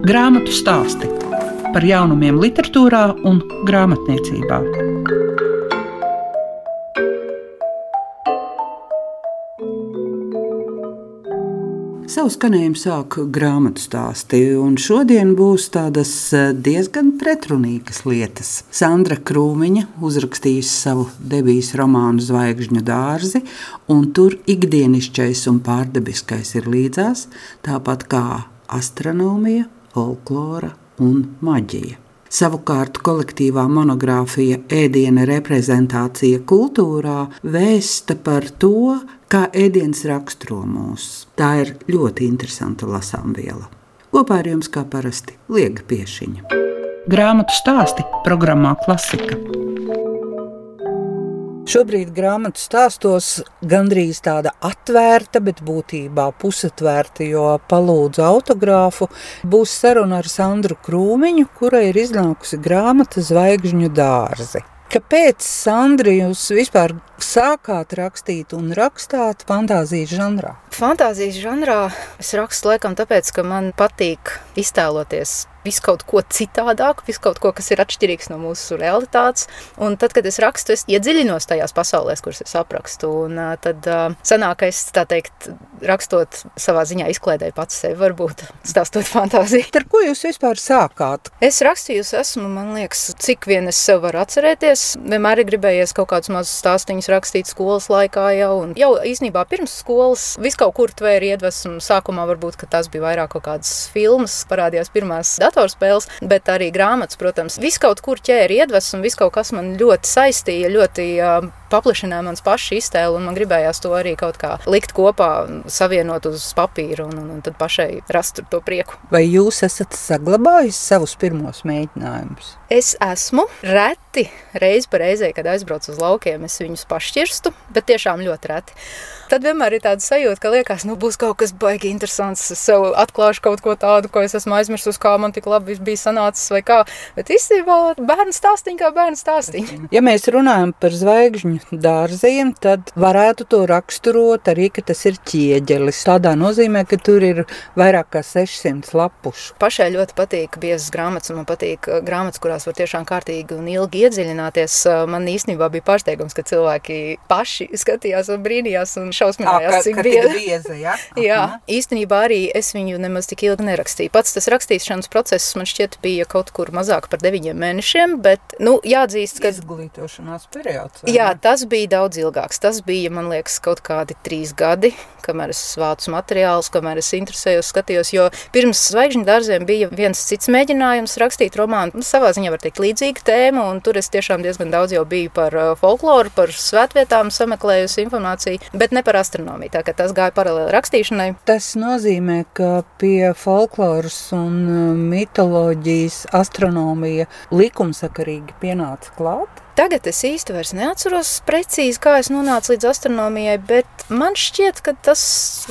Grāmatu stāsti par jaunumiem, literatūrā un grāmatniecībā. Savu skanējumu sāk grāmatu stāstī, un šodien būs tādas eh, diezgan pretrunīgas lietas. Sandra Krūmiņa uzrakstījusi savu debijas romānu Zvaigžņu dārzi, un tur ikdienišķais un pārdabiskais ir līdzās, tāpat kā astronomija, folklora un maģija. Savukārt kolektīvā monogrāfija Ēdiena reprezentācija kultūrā vēsta par to, kā ēdiens raksturo mūs. Tā ir ļoti interesanta lasāmviela. Kopā ar jums, kā parasti, liega piešiņa. Grāmatu stāsti programmā Klasika. Šobrīd grāmatu stāstos gandrīz tāda atvērta, bet būtībā pusatvērta, jo palūdzu autogrāfu. Būs saruna ar Sandru Krūmiņu, kurai ir iznākusi grāmata Zvaigžņu dārzi. Kāpēc, Sandri, jūs vispār sākāt rakstīt un rakstāt fantāzijas žanrā? Fantāzijas žanrā es rakstu laikam tāpēc, ka man patīk iztēloties visu kaut ko citādāku, visu kaut ko, kas ir atšķirīgs no mūsu realitātes. Un tad, kad es rakstu, es iedziļinos tajās pasaulēs, kuras es aprakstu. Un tad sanākais, tā teikt, rakstot savā ziņā izklaidēju pats sevi, varbūt stāstot fantāziju. Ar ko jūs vispār sākāt? Es rakstījusi esmu, man liekas, cik vien es sev varu atcerēties. Vienmēr ir gribējies kaut kādus mazus stāstīņus rakstīt skolas laikā jau. Un jau īstenībā pirms skolas vis kaut kur tvēra iedvesmu. Sākumā varbūt tas bija vairāk kaut kādas filmas, parādījās pirmās datorspēles, bet arī grāmatas, protams. Viss kaut kur ķēra iedvesmu, viss kaut kas man ļoti saistīja, ļoti uh, paplašināja mans pašu iztēli, un man gribējās to arī kaut kā likt kopā, savienot uz papīra un, un, un tad pašai rast to prieku. Vai jūs esat saglabājis savus pirmos mēģinājumus? Es esmu reti, reiz pa reizē, kad aizbraucu uz laukiem, es viņus pašķirstu, bet tiešām ļoti reti. Tad vienmēr ir tāda sajūta, ka liekas, nu būs kaut kas baigi interesants, es sev atklāšu kaut ko tādu, ko es esmu aizmirsus, kā man tik labi bija sanācis vai kā. Bet īstenībā bērnu stāstīņi kā bērnu stāstīņi. Ja mēs runājam par zvaigžņu dārziem, tad varētu to raksturot arī, ka tas ir ķieģelis. Tādā nozīmē, ka tur ir vairāk kā 600 lapušu. Pašai ļoti patīk biezas grāmatas, un man patīk uh, grāmatas, kurās var tiešām kārtīgi un ilgi iedziļināties. Uh, man īstenībā bija pārsteigums, ka cilvēki paši skatījās un brīnījās un šausminājās, cik bieza. bieza ja? Jā, īstenībā arī es viņu nemaz tik ilgi nerakstīju. Pats tas rakstīšanas process man šķiet bija kaut kur mazāk par deviņiem mēnešiem, bet, nu, jāatzīst, ka... Izglītošanās periods. Jā, tas bija daudz ilgāks. Tas bija, man liekas, kaut kādi trīs gadi, kamēr es vācu materiālus, kamēr es interesējos, skatījos, jo pirms zvaigžņu dārziem bija viens cits mēģinājums rakstīt romānu, nu, savā ziņā var teikt līdzīga tēma, un tur es tiešām diezgan daudz jau biju par folkloru, par svētvietām sameklējusi informāciju, bet ne par astronomiju, tā ka tas gāja paralēli rakstīšanai. Tas nozīmē, ka pie folkloras un mitoloģijas astronomija likumsakarīgi pienāca klāt? Tagad es īsti vairs neatceros precīzi, kā es nonācu līdz astronomijai, bet man šķiet, ka tas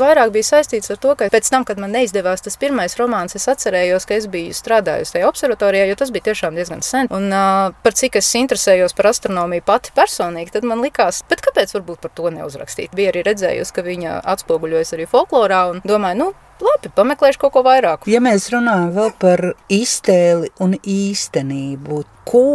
vairāk bija saistīts ar to, ka pēc tam, kad man neizdevās tas pirmais romāns, es atcerējos, ka es biju strādājusi tajā observatorijā, jo tas bija tiešām diezgan sen. Un uh, par cik es interesējos par astronomiju pati personīgi, tad man likās, bet kāpēc varbūt par to neuzrakstīt? Bija arī redzējusi, ka viņa atspoguļojas arī folklorā un domāju, nu, labi, pameklēšu kaut ko vairāk. Ja mēs runājam vēl par iztēli un īstenību, ko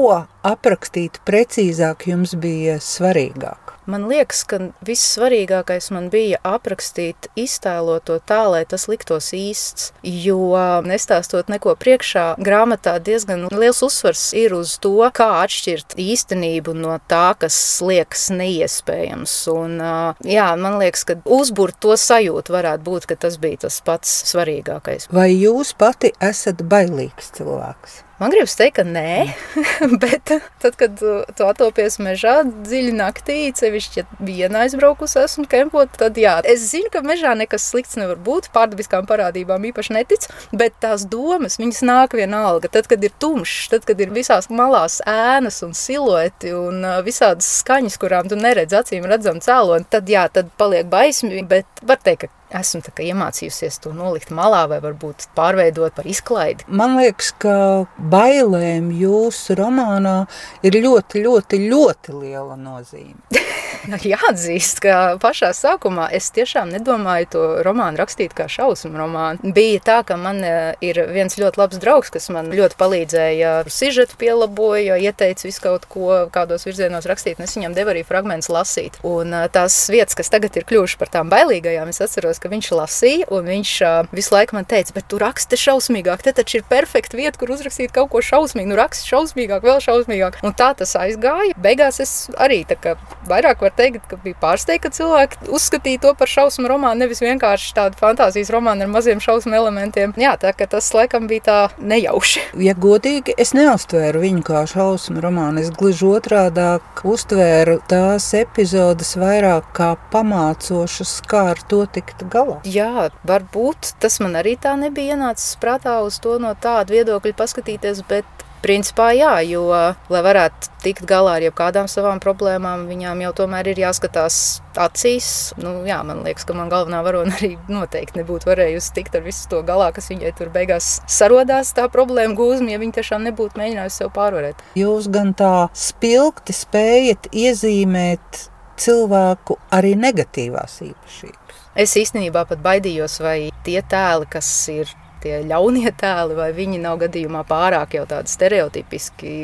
aprakstīt precīzāk jums bija svarīgāk? Man liekas, ka vissvarīgākais man bija aprakstīt, iztēlot to tā, lai tas liktos īsts. Jo nestāstot neko priekšā, grāmatā diezgan liels uzsvars ir uz to, kā atšķirt īstenību no tā, kas liekas neiespējams. Un, jā, man liekas, ka uzbūrt to sajūtu varētu būt, ka tas bija tas pats svarīgākais. Vai jūs pati esat bailīgs cilvēks? Man gribas teikt, ka nē, bet tad, kad tu atopies mežā dziļi naktī, sevišķi, ja viena aizbraukusi esmu kempot, tad jā, es zinu, ka mežā nekas slikts nevar būt, pārdabiskām parādībām īpaši netic, bet tās domas, viņas nāk vienalga. Tad, kad ir tumšs, tad, kad ir visās malās ēnas un silueti un visādas skaņas, kurām tu neredz acīm redzam cēloni, tad jā, tad paliek baismi, bet var teikt, ka esmu iemācījusies to nolikt malā vai varbūt pārveidot par izklaidi. Man liekas, ka bailēm jūsu romānā ir ļoti, ļoti, ļoti liela nozīme. jāatzīst, ka pašā sākumā es tiešām nedomāju to romānu rakstīt kā šausmu romānu. Bija tā, ka man e, ir viens ļoti labs draugs, kas man ļoti palīdzēja sižetu pielaboja, ieteica visu kaut ko, kādos virzienos rakstīt, un es viņam devu arī fragmentus lasīt. Un e, tās vietas, kas tagad ir kļuvušas par tām bailīgajām, es atceros, ka viņš lasīja, un viņš e, visu laiku man teica, bet tu raksti šausmīgāk, te taču ir perfekta vieta, kur uzrakstīt kaut ko šausmīgu, nu raksti šausmīgāk, vēl šausmīgāk. Un tā tas aizgāja. Beigās es arī tā kā vairāk var teikt, ka bija pārsteigta, ka cilvēki uzskatīja to par šausmu romānu, nevis vienkārši tādu fantāzijas romānu ar maziem šausmu elementiem. Jā, tā ka tas laikam bija tā nejauši. Ja godīgi, es neuztvēru viņu kā šausmu romānu. Es gluži otrādi uztvēru tās epizodes vairāk kā pamācošas, kā ar to tikt galā. Jā, varbūt tas man arī tā nebija ienācis prātā uz to no tāda viedokļa paskatīties, bet Principā jā, jo, lai varētu tikt galā ar jebkādām savām problēmām, viņām jau tomēr ir jāskatās acīs. Nu, jā, man liekas, ka man galvenā varona arī noteikti nebūtu varējusi tikt ar visu to galā, kas viņai tur beigās sarodās tā problēma gūzma, ja viņa tiešām nebūtu mēģinājusi sev pārvarēt. Jūs gan tā spilgti spējat iezīmēt cilvēku arī negatīvās īpašības. Es īstenībā pat baidījos, vai tie tēli, kas ir tie ļaunie tēli, vai viņi nav gadījumā pārāk jau tādi stereotipiski,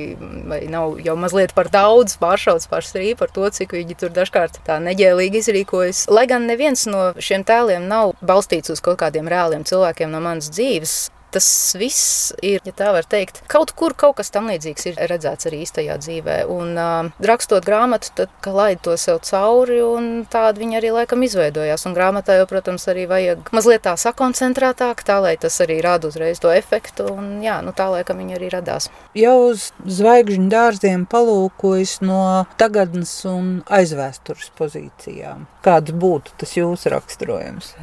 vai nav jau mazliet par daudz pāršauts par strīpu par to, cik viņi tur dažkārt tā neģēlīgi izrīkojas. Lai gan neviens no šiem tēliem nav balstīts uz kaut kādiem reāliem cilvēkiem no manas dzīves, Tas viss ir, ja tā var teikt, kaut kur kaut kas tam līdzīgs ir redzēts arī īstajā dzīvē. Un uh, rakstot grāmatu, tad laid to sev cauri, un tāda viņa arī laikam izveidojās. Un grāmatā jau, protams, arī vajag mazliet tā sakoncentrētāk, tā lai tas arī rāda uzreiz to efektu. Un, jā, nu, tā laikam viņa arī radās. Jau uz zvaigžņu dārziem palūkojas no tagadnes un aizvēstures pozīcijām. Kāds būtu tas jūsu raksturojums?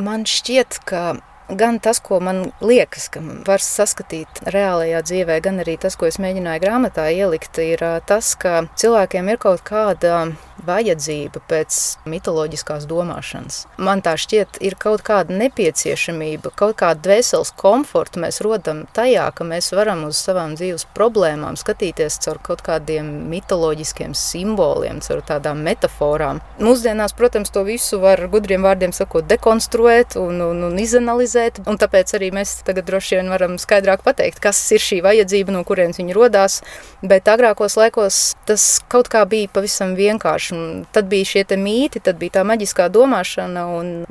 Man šķiet, ka gan tas, ko man liekas, ka var saskatīt reālajā dzīvē, gan arī tas, ko es mēģināju grāmatā ielikt, ir tas, ka cilvēkiem ir kaut kāda vajadzība pēc mitoloģiskās domāšanas. Man tā šķiet, ir kaut kāda nepieciešamība, kaut kāda dvēseles komforta mēs rodam tajā, ka mēs varam uz savām dzīves problēmām skatīties caur kaut kādiem mitoloģiskiem simboliem, caur tādām metaforām. Mūsdienās, protams, to visu var gudriem vārdiem sakot dekonstruēt un, un, un izanalizēt, un tāpēc arī mēs tagad droši vien varam skaidrāk pateikt, kas ir šī vajadzība, no kurienes viņa rodās, bet agrākos laikos tas kaut kā bija pavisam vienkārši vienkārši. Tad bija šie mīti, tad bija tā maģiskā domāšana.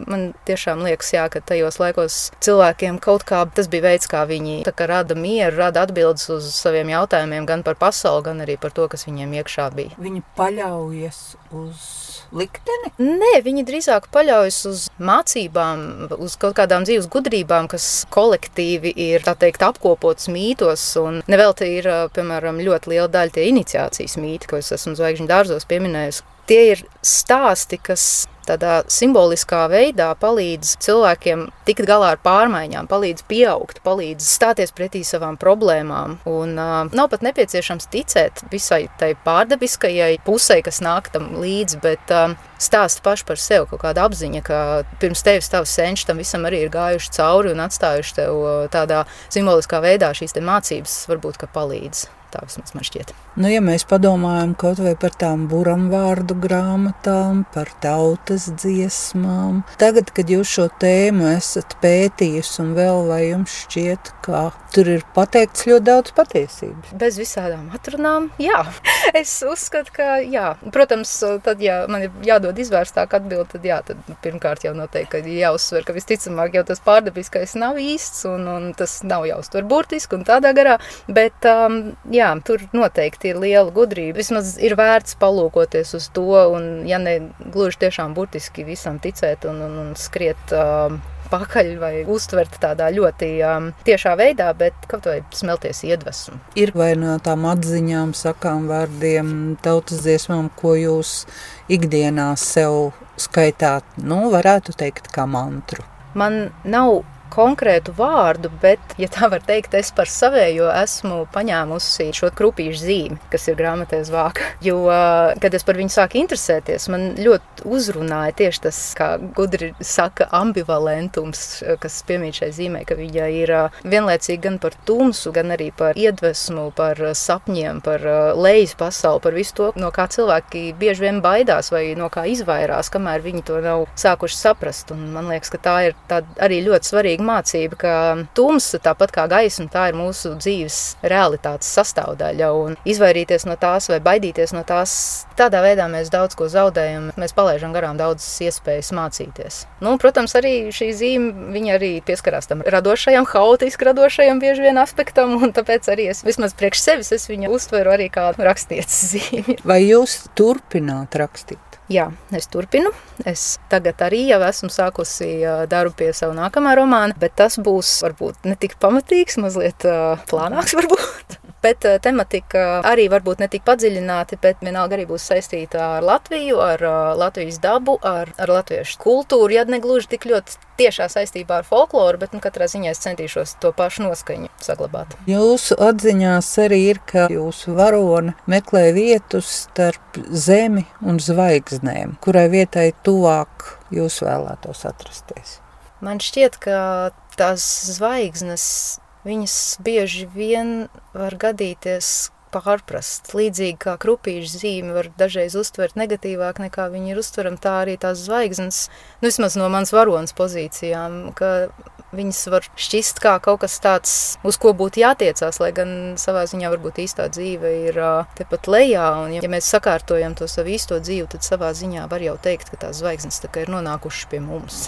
Man tiešām liekas, jā, ka tajos laikos cilvēkiem kaut kā tas bija veids, kā viņi kā rada mieru, rada atbildes uz saviem jautājumiem, gan par pasauli, gan arī par to, kas viņiem iekšā bija. Viņi paļaujas uz likteni? Nē, viņi drīzāk paļaujas uz mācībām, uz kaut kādām dzīves gudrībām, kas kolektīvi ir teikt, apkopotas mītos. Nevelti ir, piemēram, ļoti liela daļa tie iniciācijas mīti, ko es esmu zvaigžņu dārzos pieminējusi. Tie ir stāsti, kas tādā simboliskā veidā palīdz cilvēkiem tikt galā ar pārmaiņām, palīdz pieaugt, palīdz stāties pretī savām problēmām. Un uh, nav pat nepieciešams ticēt visai tai pārdabiskajai pusē, kas nāk tam līdzi, bet uh, stāst paši par sevi, kaut kāda apziņa, ka pirms tevis tavs senči tam visam arī ir gājuši cauri un atstājuši tev tādā simboliskā veidā šīs mācības, varbūt, palīdz. Tā vismaz man šķiet. Nu, ja mēs padomājam kaut vai par tām buramvārdu grāmatām, par tautas dziesmām, tagad, kad jūs šo tēmu esat pētījusi un vēl vai jums šķiet, ka tur ir pateikts ļoti daudz patiesības? Bez visādām atrunām, jā. es uzskatu, ka jā. Protams, tad, ja man ir jādod izvērstāk atbild, tad jā, tad pirmkārt jau noteikti jāuzsver, ka visticamāk jau tas pārdabiskais nav īsts un, un tas nav jāuztver burtiski un tādā garā, bet um, jā, tur noteikti ir liela gudrība. Vismaz ir vērts palūkoties uz to, un, ja ne gluži tiešām burtiski visam ticēt un, un, un skriet. Uh, pakaļ vai uztvert tādā ļoti um, tiešā veidā, bet kaut vai smelties iedvesmu. Ir vai no tām atziņām, sakām vārdiem, tautas dziesmām, ko jūs ikdienā sev skaitāt, nu, varētu teikt, kā mantru? Man nav konkrētu vārdu, bet, ja tā var teikt, es par savējo esmu paņēmusi šo krupīšu zīmi, kas ir grāmatā zvāka. Jo, kad es par viņu sāku interesēties, man ļoti uzrunāja tieši tas, kā gudri saka, ambivalentums, kas piemīt šai zīmē, ka viņa ir vienlaicīgi gan par tumsu, gan arī par iedvesmu, par sapņiem, par lejas pasauli, par visu to, no kā cilvēki bieži vien baidās vai no kā izvairās, kamēr viņi to nav sākuši saprast. Un man liekas, ka tā ir arī ļoti svarīga mācība, ka tumsa, tāpat kā gaisma, tā ir mūsu dzīves realitātes sastāvdaļa. Un izvairīties no tās vai baidīties no tās, tādā veidā mēs daudz ko zaudējam. Mēs palaidām garām daudzas iespējas mācīties. Nu, protams, arī šī zīme arī pieskarās tam radošajam, haotiski radošajam bieži vien aspektam, un tāpēc arī es vismaz priekš sevis viņu uztveru arī kā rakstnieces zīmi. Vai jūs turpināt rakstīt? Jā, es turpinu. Es tagad arī jau esmu sākusi darbu pie sava nākamā romāna, bet tas būs varbūt ne tik pamatīgs, mazliet plānāks varbūt. Bet tematika arī varbūt ne tik padziļināti, bet vienalga arī būs saistīta ar Latviju, ar Latvijas dabu, ar, ar latviešu kultūru. Ja ne gluži tik ļoti tiešā saistībā ar folkloru, bet nu, katrā ziņā es centīšos to pašu noskaņu saglabāt. Jūsu atziņās arī ir, ka jūsu varone meklē vietu starp zemi un zvaigznēm, kurai vietai tuvāk jūs vēlētos atrasties. Man šķiet, ka tās zvaigznes viņas bieži vien var gadīties pārprast. Līdzīgi kā krupīša zīme var dažreiz uztvert negatīvāk nekā viņi ir uztverami, tā arī tās zvaigznes, nu vismaz no manas varonas pozīcijām, ka viņas var šķist kā kaut kas tāds, uz ko būtu jātiecās, lai gan savā ziņā varbūt īstā dzīve ir tepat lejā, un ja mēs sakārtojam to savu īsto dzīvi, tad savā ziņā var jau teikt, ka tās zvaigznes tā kā ir nonākušas pie mums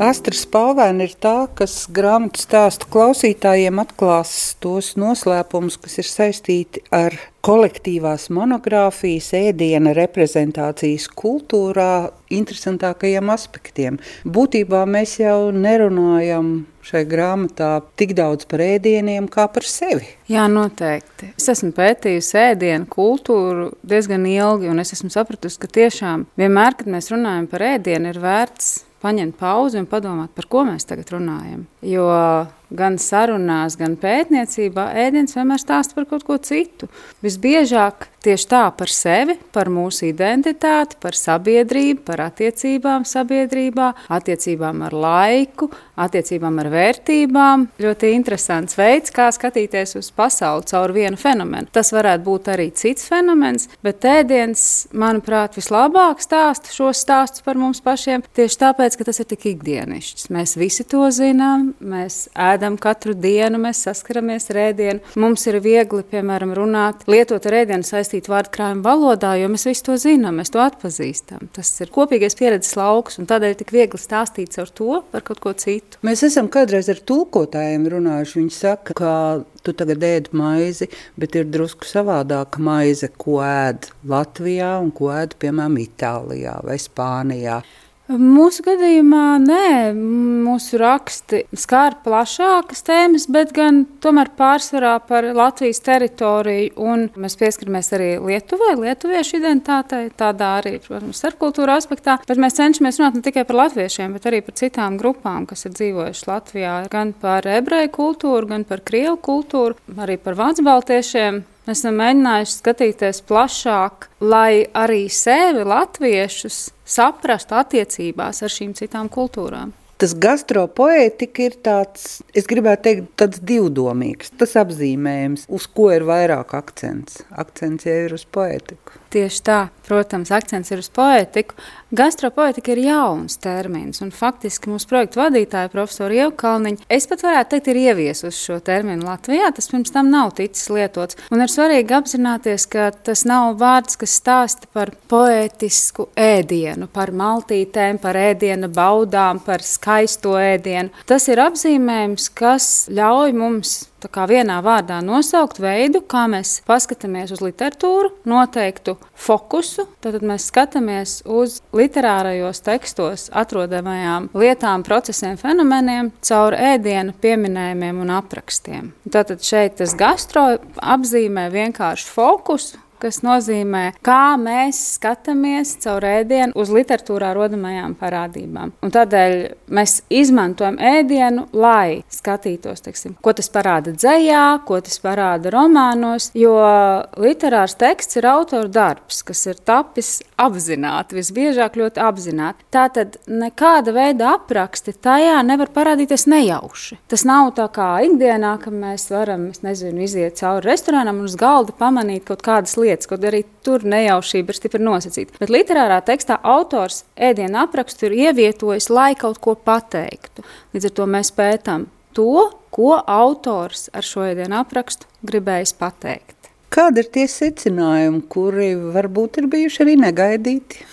Astra Spalvēna ir tā, kas grāmatu stāstu klausītājiem atklās tos noslēpumus, kas ir saistīti ar kolektīvās monogrāfijas, ēdiena reprezentācijas kultūrā interesantākajiem aspektiem. Būtībā mēs jau nerunājam šai grāmatā tik daudz par ēdieniem kā par sevi. Jā, noteikti. Es esmu pētījusi ēdienu kultūru diezgan ilgi, un es esmu sapratusi, ka tiešām vienmēr, kad mēs runājam par ēdienu, ir vērts paņemt pauzi un padomāt, par ko mēs tagad runājam. Jo gan sarunās, gan pētniecībā ēdiens vienmēr stāsta par kaut ko citu. Visbiežāk tieši tā par sevi, par mūsu identitāti, par sabiedrību, par attiecībām sabiedrībā, attiecībām ar laiku, attiecībām ar vērtībām. Ļoti interesants veids, kā skatīties uz pasauli caur vienu fenomenu. Tas varētu būt arī cits fenomens, bet ēdiens, manuprāt, vislabāk stāsta šos stāstus par mums pašiem tieši tāpēc, ka tas ir tik ikdienišķs. Mēs visi to zinām, mēs ēdam ēdam katru dienu, mēs saskaramies ar ēdienu. Mums ir viegli, piemēram, runāt, lietot ar ēdienu saistītu vārdu krājuma valodā, jo mēs visi to zinām, mēs to atpazīstam. Tas ir kopīgais pieredzes lauks, un tādēļ tik viegli stāstīt ar to par kaut ko citu. Mēs esam kādreiz ar tulkotājiem runājuši. Viņi saka, ka tu tagad ēd maizi, bet ir drusku savādāka maize, ko ēd Latvijā un ko ēd, piemēram, Itālijā vai Spānijā. Mūsu gadījumā nē, mūsu raksti skār plašākas tēmas, bet gan tomēr pārsvarā par Latvijas teritoriju. Mēs pieskaramies arī Lietuvai, lietuviešu identitātei, tādā arī, protams, starpkultūra aspektā. Bet mēs cenšamies runāt ne tikai par latviešiem, bet arī par citām grupām, kas ir dzīvojušas Latvijā. Gan par ebreju kultūru, gan par krievu kultūru, arī par vācu baltiešiem. Mēs esam mēģinājuši skatīties plašāk, lai arī sevi, latviešus, saprastu attiecībās ar šīm citām kultūrām. Tas gastropoētika ir tāds, es gribētu teikt, tāds divdomīgs. Tas apzīmējums, uz ko ir vairāk akcents. Akcents jau ir uz poētiku. Tieši tā, protams, akcents ir uz poētiku. Gastropoētika ir jauns termins, un faktiski mūsu projekta vadītāja, profesora Ieva Kalniņa, es pat varētu teikt, ir ieviesusi šo terminu Latvijā. Tas pirms tam nav ticis lietots. Un ir svarīgi apzināties, ka tas nav vārds, kas stāsta par poētisku ēdienu, par maltītēm, par ēdienu baudām, par skaisto ēdienu. Tas ir apzīmējums, kas ļauj mums vienā vārdā nosaukt veidu, kā mēs paskatāmies uz literatūru, noteiktu fokusu. Tad mēs skatāmies uz literārajos tekstos atrodamajām lietām, procesiem, fenomeniem caur ēdienu pieminējumiem un aprakstiem. Tātad šeit tas gastro apzīmē vienkārši fokusu kas nozīmē, kā mēs skatāmies caur ēdienu uz literatūrā rodamajām parādībām. Un tādēļ mēs izmantojam ēdienu, lai skatītos, teiksim, ko tas parāda dzējā, ko tas parāda romānos, jo literārs teksts ir autora darbs, kas ir tapis apzināti, visbiežāk ļoti apzināti. Tātad nekāda veida apraksti tajā nevar parādīties nejauši. Tas nav tā kā ikdienā, ka mēs varam, es nezinu, iziet cauri restorānam un uz galda pamanīt kaut kādas lietas, kaut arī tur nejaušība ir stipri nosacīta. Bet literārā tekstā autors ēdienu aprakstu ir ievietojis, lai kaut ko pateiktu. Līdz ar to mēs pētām to, ko autors ar šo ēdienu aprakstu gribējis pateikt. Kādi ir tie secinājumi, kuri varbūt ir bijuši arī negaidīti?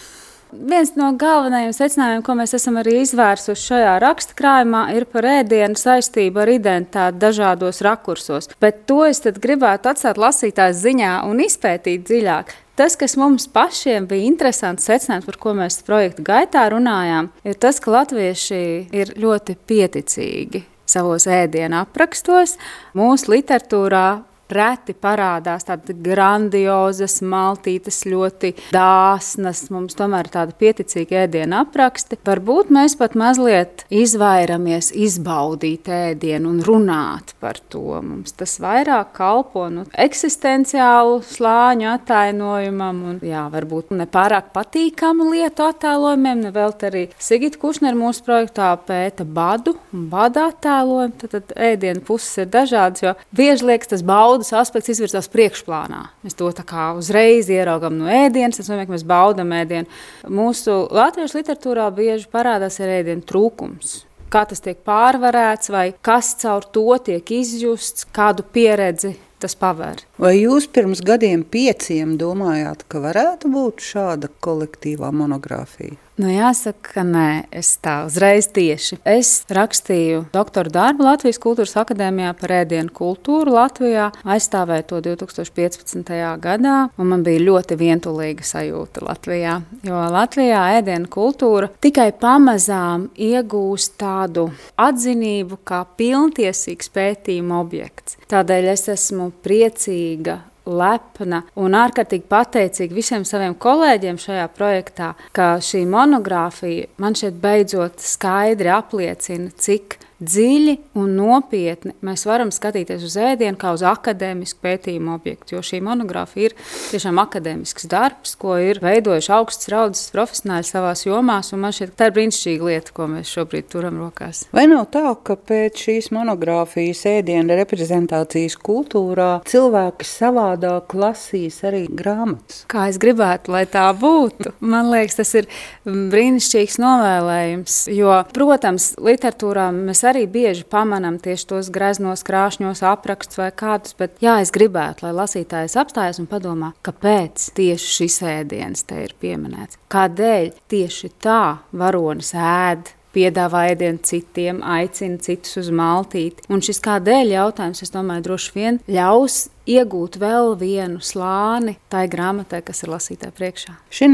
Viens no galvenajiem secinājumiem, ko mēs esam arī izvērsuši šajā rakstkrājumā, ir par ēdienu saistību ar identitāti dažādos rakursos. Bet to es gribētu atstāt lasītājas ziņā un izpētīt dziļāk. Tas, kas mums pašiem bija interesants secinājums, par ko mēs projekta gaitā runājām, ir tas, ka latvieši ir ļoti pieticīgi savos ēdienu aprakstos. Mūsu literatūrā Reti parādās tādas grandiozas, maltītes, ļoti dāsnas, mums tomēr ir tāda pieticīga ēdienu apraksti. Varbūt mēs pat mazliet izvairamies izbaudīt ēdienu un runāt par to. Mums tas vairāk kalpo nu, eksistenciālu slāņu attainojumam un jā, varbūt nepārāk patīkamu lietu attēlojumiem. Ne vēl arī Sigita Kušner mūsu projektā pēta badu un bada attēlojumu. Tad, tad ēdienu puses ir dažādas, jo bieži liekas tas baudas baudas aspekts izvirzās priekšplānā. Mēs to uzreiz ieraugām no ēdienas, tas nozīmē, ka mēs baudām ēdienu. Mūsu latviešu literatūrā bieži parādās arī ēdienu trūkums. Kā tas tiek pārvarēts, vai kas caur to tiek izjusts, kādu pieredzi tas paver. Vai jūs pirms gadiem pieciem domājāt, ka varētu būt šāda kolektīvā monogrāfija? Nu, jāsaka, ka nē, es tā uzreiz tieši. Es rakstīju doktora darbu Latvijas Kultūras Akadēmijā par ēdienu kultūru Latvijā, aizstāvēju to 2015. gadā, un man bija ļoti vientulīga sajūta Latvijā. Jo Latvijā ēdienu kultūra tikai pamazām iegūst tādu atzinību kā pilntiesīgs pētījuma objekts. Tādēļ es esmu priecīga lepna un ārkārtīgi pateicīga visiem saviem kolēģiem šajā projektā, ka šī monogrāfija man šeit beidzot skaidri apliecina, cik dziļi un nopietni mēs varam skatīties uz ēdienu kā uz akadēmisku pētījumu objektu. Jo šī monogrāfija ir tiešām akadēmisks darbs, ko ir veidojuši augsts raudzes profesionāļi savā jomā. Man šķiet, tā ir brīnišķīga lieta, ko mēs šobrīd turam rokās. Vai nav tā, ka pēc šīs monogrāfijas ēdienu reprezentācijas kultūrā cilvēki savādāk lasīs arī grāmatas? Kā es gribētu, lai tā būtu? Man liekas, tas ir brīnišķīgs novēlējums. Jo, protams, literatūrā mēs arī bieži pamanām tieši tos greznos, krāšņos aprakstus vai kādus, bet jā, es gribētu, lai lasītājs apstājas un padomā, kāpēc tieši šis ēdiens te ir pieminēts. Kādēļ tieši tā varonis ēd piedāvā ēdienu citiem, aicina citus uz maltīti. Un šis kādēļ jautājums, es domāju, droši vien ļaus iegūt vēl vienu slāni tai grāmatai, kas ir lasītāja priekšā. Šī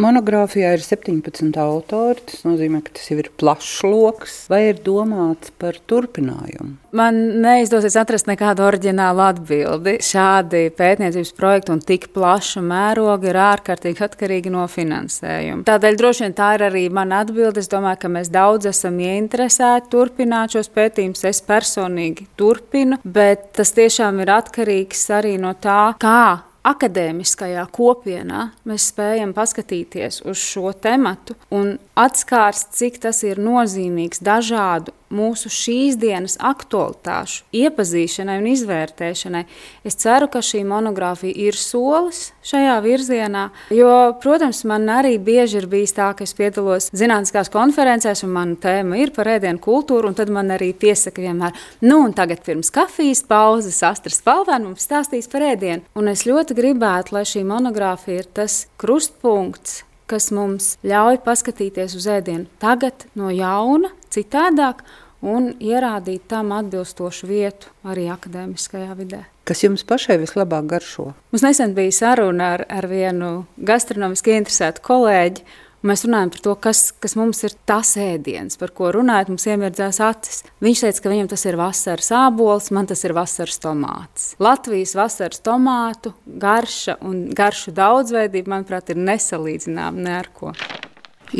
monogrāfijā ir 17 autori. Tas nozīmē, ka tas jau ir plašs lokus. Vai ir domāts par turpinājumu? Man neizdosies atrast nekādu oriģinālu atbildi. Šādi pētniecības projekti un tik plaša mēroga ir ārkārtīgi atkarīgi no finansējuma. Tādēļ droši vien tā ir arī mana atbilde. Es domāju, ka mēs daudz esam ieinteresēti turpināt šos pētījumus. Es personīgi turpinu, bet tas tiešām ir atkarīgs atkarīgs arī no tā, kā akadēmiskajā kopienā mēs spējam paskatīties uz šo tematu un atskārst, cik tas ir nozīmīgs dažādu mūsu šīs dienas aktualitāšu iepazīšanai un izvērtēšanai. Es ceru, ka šī monogrāfija ir solis šajā virzienā, jo, protams, man arī bieži ir bijis tā, ka es piedalos zinātniskās konferencēs, un mana tēma ir par ēdienu kultūru, un tad man arī piesaka vienmēr, nu, un tagad pirms kafijas pauzes Astras Palvēna mums stāstīs par ēdienu. Un es ļoti gribētu, lai šī monogrāfija ir tas krustpunkts, kas mums ļauj paskatīties uz ēdienu tagad no jauna, citādāk, un ierādīt tam atbilstošu vietu arī akadēmiskajā vidē. Kas jums pašai vislabāk garšo? Mums nesen bija saruna ar, ar vienu gastronomiski interesētu kolēģi, Mēs runājam par to, kas, kas mums ir tas ēdiens, par ko runājot, mums iemirdzās acis. Viņš teica, ka viņam tas ir vasaras ābols, man tas ir vasaras tomāts. Latvijas vasaras tomātu garša un garšu daudzveidība, manuprāt, ir nesalīdzināma ne ar ko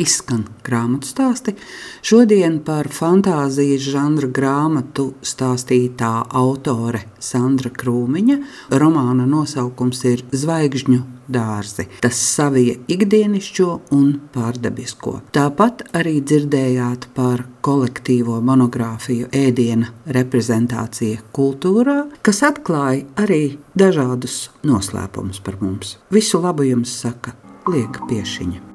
izskan grāmatu stāsti. Šodien par fantāzijas žanra grāmatu stāstītā autore Sandra Krūmiņa. Romāna nosaukums ir Zvaigžņu dārzi. Tas savija ikdienišķo un pārdabisko. Tāpat arī dzirdējāt par kolektīvo monogrāfiju ēdiena reprezentācija kultūrā, kas atklāja arī dažādus noslēpumus par mums. Visu labu jums saka Liega Piešiņa.